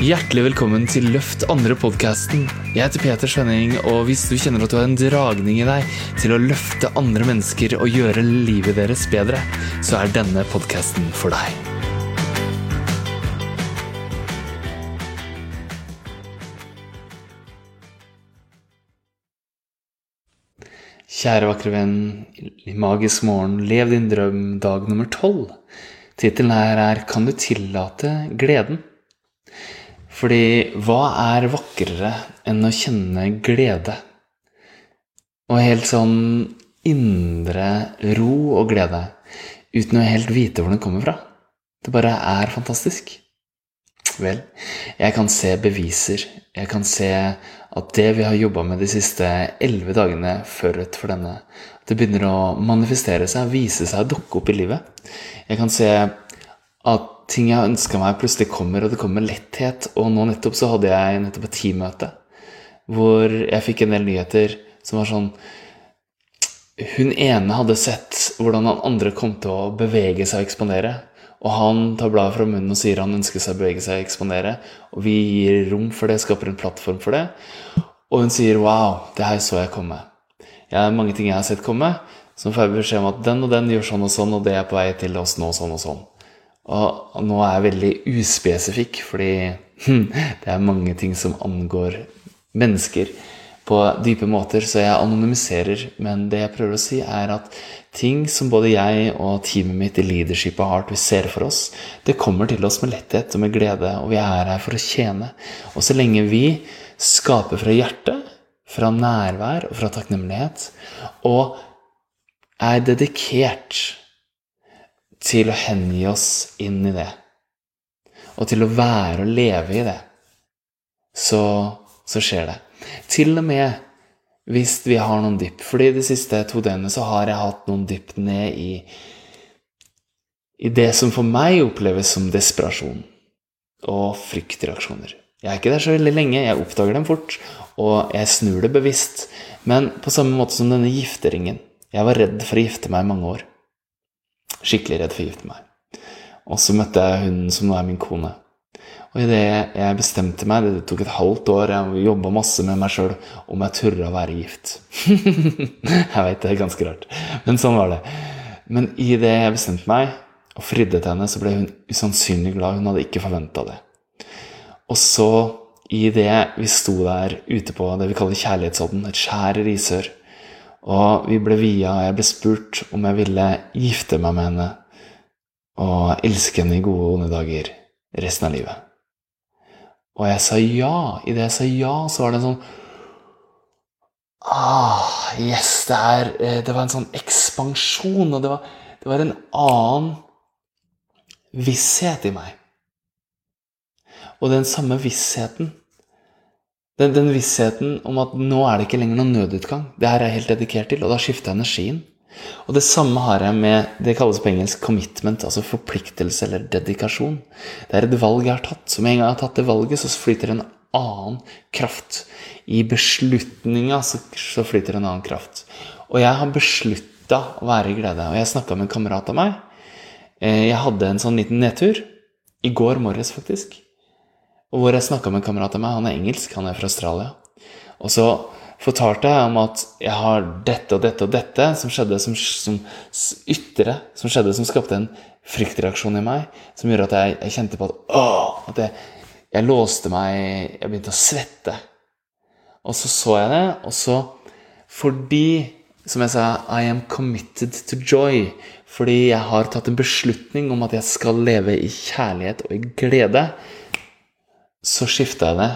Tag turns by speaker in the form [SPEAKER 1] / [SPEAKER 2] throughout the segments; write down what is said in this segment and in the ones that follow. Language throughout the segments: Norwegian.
[SPEAKER 1] Hjertelig velkommen til Løft andre-podkasten. Jeg heter Peter Svenning, og hvis du kjenner at du har en dragning i deg til å løfte andre mennesker og gjøre livet deres bedre, så er denne podkasten for deg. Kjære vakre venn, i magisk morgen, lev din drøm dag nummer tolv. Tittelen her er Kan du tillate gleden? Fordi hva er vakrere enn å kjenne glede? Og helt sånn indre ro og glede uten å helt vite hvor den kommer fra. Det bare er fantastisk. Vel, jeg kan se beviser. Jeg kan se at det vi har jobba med de siste elleve dagene forut for denne, det begynner å manifestere seg, vise seg, dukke opp i livet. Jeg kan se at ting jeg har ønska meg, plutselig kommer, og det kommer med letthet. Og nå nettopp så hadde jeg nettopp et teammøte hvor jeg fikk en del nyheter som var sånn Hun ene hadde sett hvordan han andre kom til å bevege seg og eksponere. Og han tar bladet fra munnen og sier han ønsker seg å bevege seg og eksponere. Og vi gir rom for det, skaper en plattform for det. Og hun sier 'wow, det her så jeg komme'. Det er mange ting jeg har sett komme. som får jeg beskjed om at den og den gjør sånn og sånn, og det er på vei til oss nå sånn og sånn. Og nå er jeg veldig uspesifikk, fordi det er mange ting som angår mennesker på dype måter, så jeg anonymiserer. Men det jeg prøver å si, er at ting som både jeg og teamet mitt i Leadership of Heart vi ser for oss, det kommer til oss med letthet og med glede, og vi er her for å tjene. Og så lenge vi skaper fra hjertet, fra nærvær og fra takknemlighet, og er dedikert til å hengi oss inn i det, og til å være og leve i det, så, så skjer det. Til og med hvis vi har noen dypp. Fordi de siste to døgnene så har jeg hatt noen dypp ned i i det som for meg oppleves som desperasjon og fryktreaksjoner. Jeg er ikke der så veldig lenge, jeg oppdager dem fort, og jeg snur det bevisst. Men på samme måte som denne gifteringen. Jeg var redd for å gifte meg i mange år. Skikkelig redd for å gifte meg. Og så møtte jeg hun som nå er min kone. Og idet jeg bestemte meg, det tok et halvt år, jeg jobba masse med meg sjøl om jeg tørre å være gift. jeg veit det er ganske rart, men sånn var det. Men idet jeg bestemte meg og fridde til henne, så ble hun usannsynlig glad. Hun hadde ikke forventa det. Og så, idet vi sto der ute på det vi kaller kjærlighetsodden, et skjær Risør, og vi ble via, og jeg ble spurt om jeg ville gifte meg med henne og elske henne i gode og onde dager resten av livet. Og jeg sa ja. Idet jeg sa ja, så var det en sånn Ah, yes, det, er, eh, det var en sånn ekspansjon, og det var, det var en annen visshet i meg. Og den samme vissheten den, den, vissheten om at nå er det ikke lenger noen nødutgang. Det her er jeg helt dedikert til, og da skifter jeg energien. Og det samme har jeg med det kalles på engelsk commitment, altså forpliktelse eller dedikasjon. Det er et valg jeg har tatt. Så med en gang jeg har tatt det valget, så flyter en annen kraft. I beslutninga så, så flyter en annen kraft. Og jeg har beslutta å være i glede. Og jeg snakka med en kamerat av meg. Eh, jeg hadde en sånn liten nedtur. I går morges, faktisk. Og hvor jeg snakka med en kamerat av meg. Han er engelsk, han er fra Australia. Og så fortalte jeg om at jeg har dette og dette og dette som skjedde som, som ytre, som skjedde som skapte en fryktreaksjon i meg, som gjorde at jeg, jeg kjente på at åh, at jeg, jeg, låste meg Jeg begynte å svette. Og så så jeg det, og så fordi som jeg sa, I am committed to joy. Fordi jeg har tatt en beslutning om at jeg skal leve i kjærlighet og i glede. Så skifta jeg det,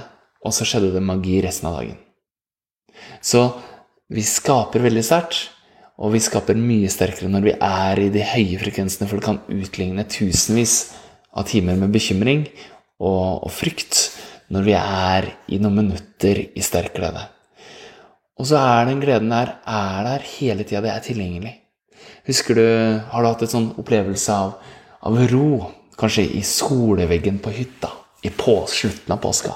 [SPEAKER 1] og så skjedde det magi resten av dagen. Så vi skaper veldig sterkt, og vi skaper mye sterkere når vi er i de høye frekvensene, for det kan utligne tusenvis av timer med bekymring og, og frykt når vi er i noen minutter i sterk glede. Og så er den gleden der er der hele tida. Det er tilgjengelig. Husker du, Har du hatt en sånn opplevelse av, av ro, kanskje i solveggen på hytta i på, slutten av påska?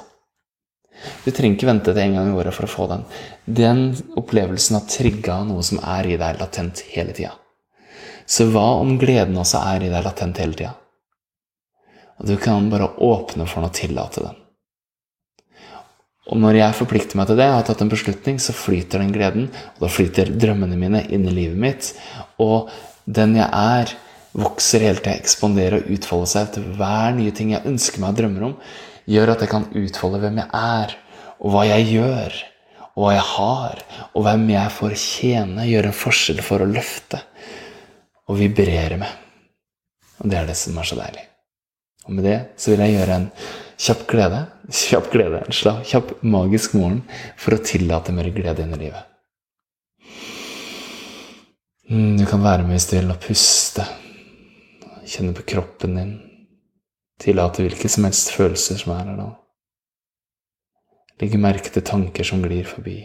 [SPEAKER 1] Du trenger ikke vente til en gang i året for å få den. Den opplevelsen har trigga noe som er i deg latent hele tida. Så hva om gleden også er i deg latent hele tida? Du kan bare åpne for den og tillate den. Og når jeg forplikter meg til det, og har tatt en beslutning, så flyter den gleden. Og da flyter drømmene mine inn i livet mitt. Og den jeg er, vokser hele tida, ekspanderer og utfolder seg til hver nye ting jeg ønsker meg og drømmer om, gjør at jeg kan utfolde hvem jeg er, og hva jeg gjør, og hva jeg har, og hvem jeg får tjene, gjøre en forskjell for å løfte og vibrere med. Og det er det som er så deilig. Og med det så vil jeg gjøre en kjapp glede, kjapp glede, en slapp, kjapp magisk morgen for å tillate mer glede inn i livet. Mm, du kan være med hvis du vil, og puste. Kjenne på kroppen din. Tillate hvilke som helst følelser som er her nå. Legge merke til tanker som glir forbi.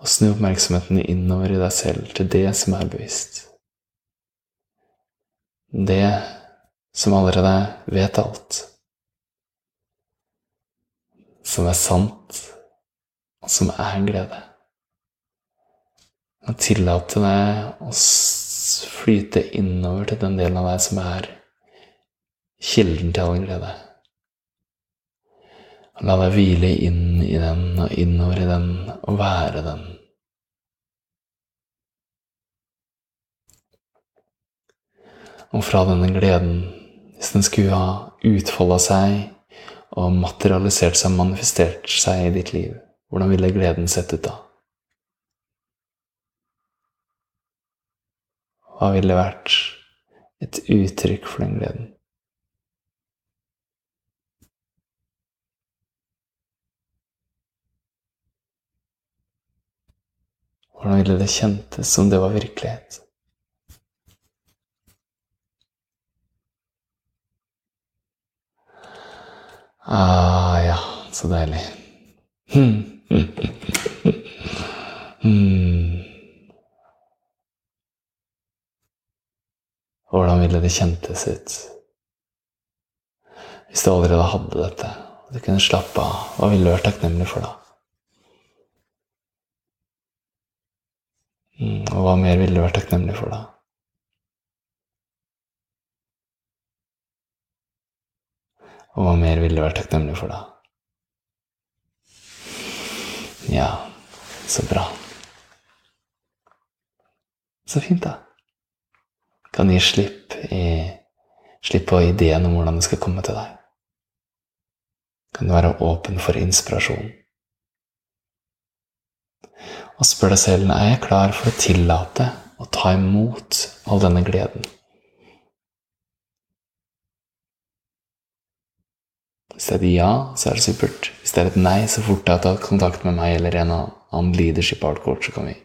[SPEAKER 1] Og snu oppmerksomheten innover i deg selv, til det som er bevisst. Det som allerede vet alt. Som er sant, og som er glede. Og tillate deg å flyte innover til den delen av deg som er kilden til all glede. La deg hvile inn i den og innover i den og være den. Og fra denne gleden hvis den skulle ha utfolda seg og materialisert seg, manifestert seg i ditt liv, hvordan ville gleden sett ut da? Hva ville vært et uttrykk for den gleden? Hvordan ville det kjentes som det var virkelighet? Ah, ja, så deilig. Hmm. Hmm. Hvordan sitt. hvis du allerede hadde dette? og Du kunne slappe av. Hva ville du vært takknemlig for da? Hmm. Og hva mer ville du vært takknemlig for da? Og hva mer ville du vært takknemlig for da? Ja, så bra. Så fint, da. Kan gi slipp, i, slipp på ideen om hvordan det skal komme til deg. Kan du være åpen for inspirasjon. Og spør deg selv er jeg klar for å tillate og ta imot all denne gleden. Hvis det er et ja, så er det supert. Hvis det er et nei, så fort jeg har tatt kontakt med meg eller en annen leadership art-coach, så kan vi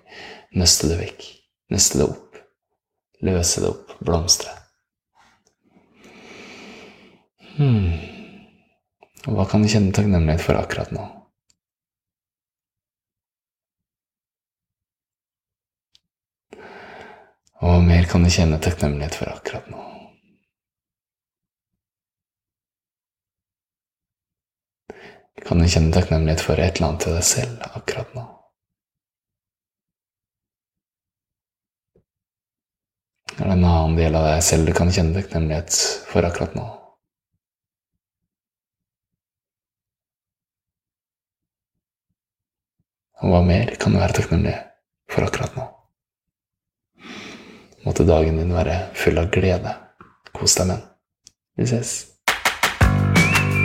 [SPEAKER 1] nøste det vekk. Nøste det opp. Løse det opp. Blomstre. Hmm. Hva kan du kjenne takknemlighet for akkurat nå? Og hva mer kan du kjenne takknemlighet for akkurat nå? kan du kjenne takknemlighet for et eller annet til deg selv akkurat nå. Er det en annen del av deg selv du kan kjenne takknemlighet for akkurat nå? Og hva mer kan du være takknemlig for akkurat nå? Måtte dagen din være full av glede. Kos deg med den. Vi ses.